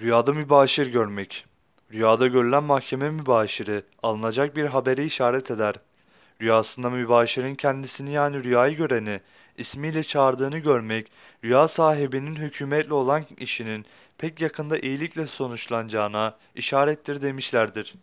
Rüyada mübaşir görmek. Rüyada görülen mahkeme mübaşiri alınacak bir haberi işaret eder. Rüyasında mübaşirin kendisini yani rüyayı göreni ismiyle çağırdığını görmek, rüya sahibinin hükümetle olan işinin pek yakında iyilikle sonuçlanacağına işarettir demişlerdir.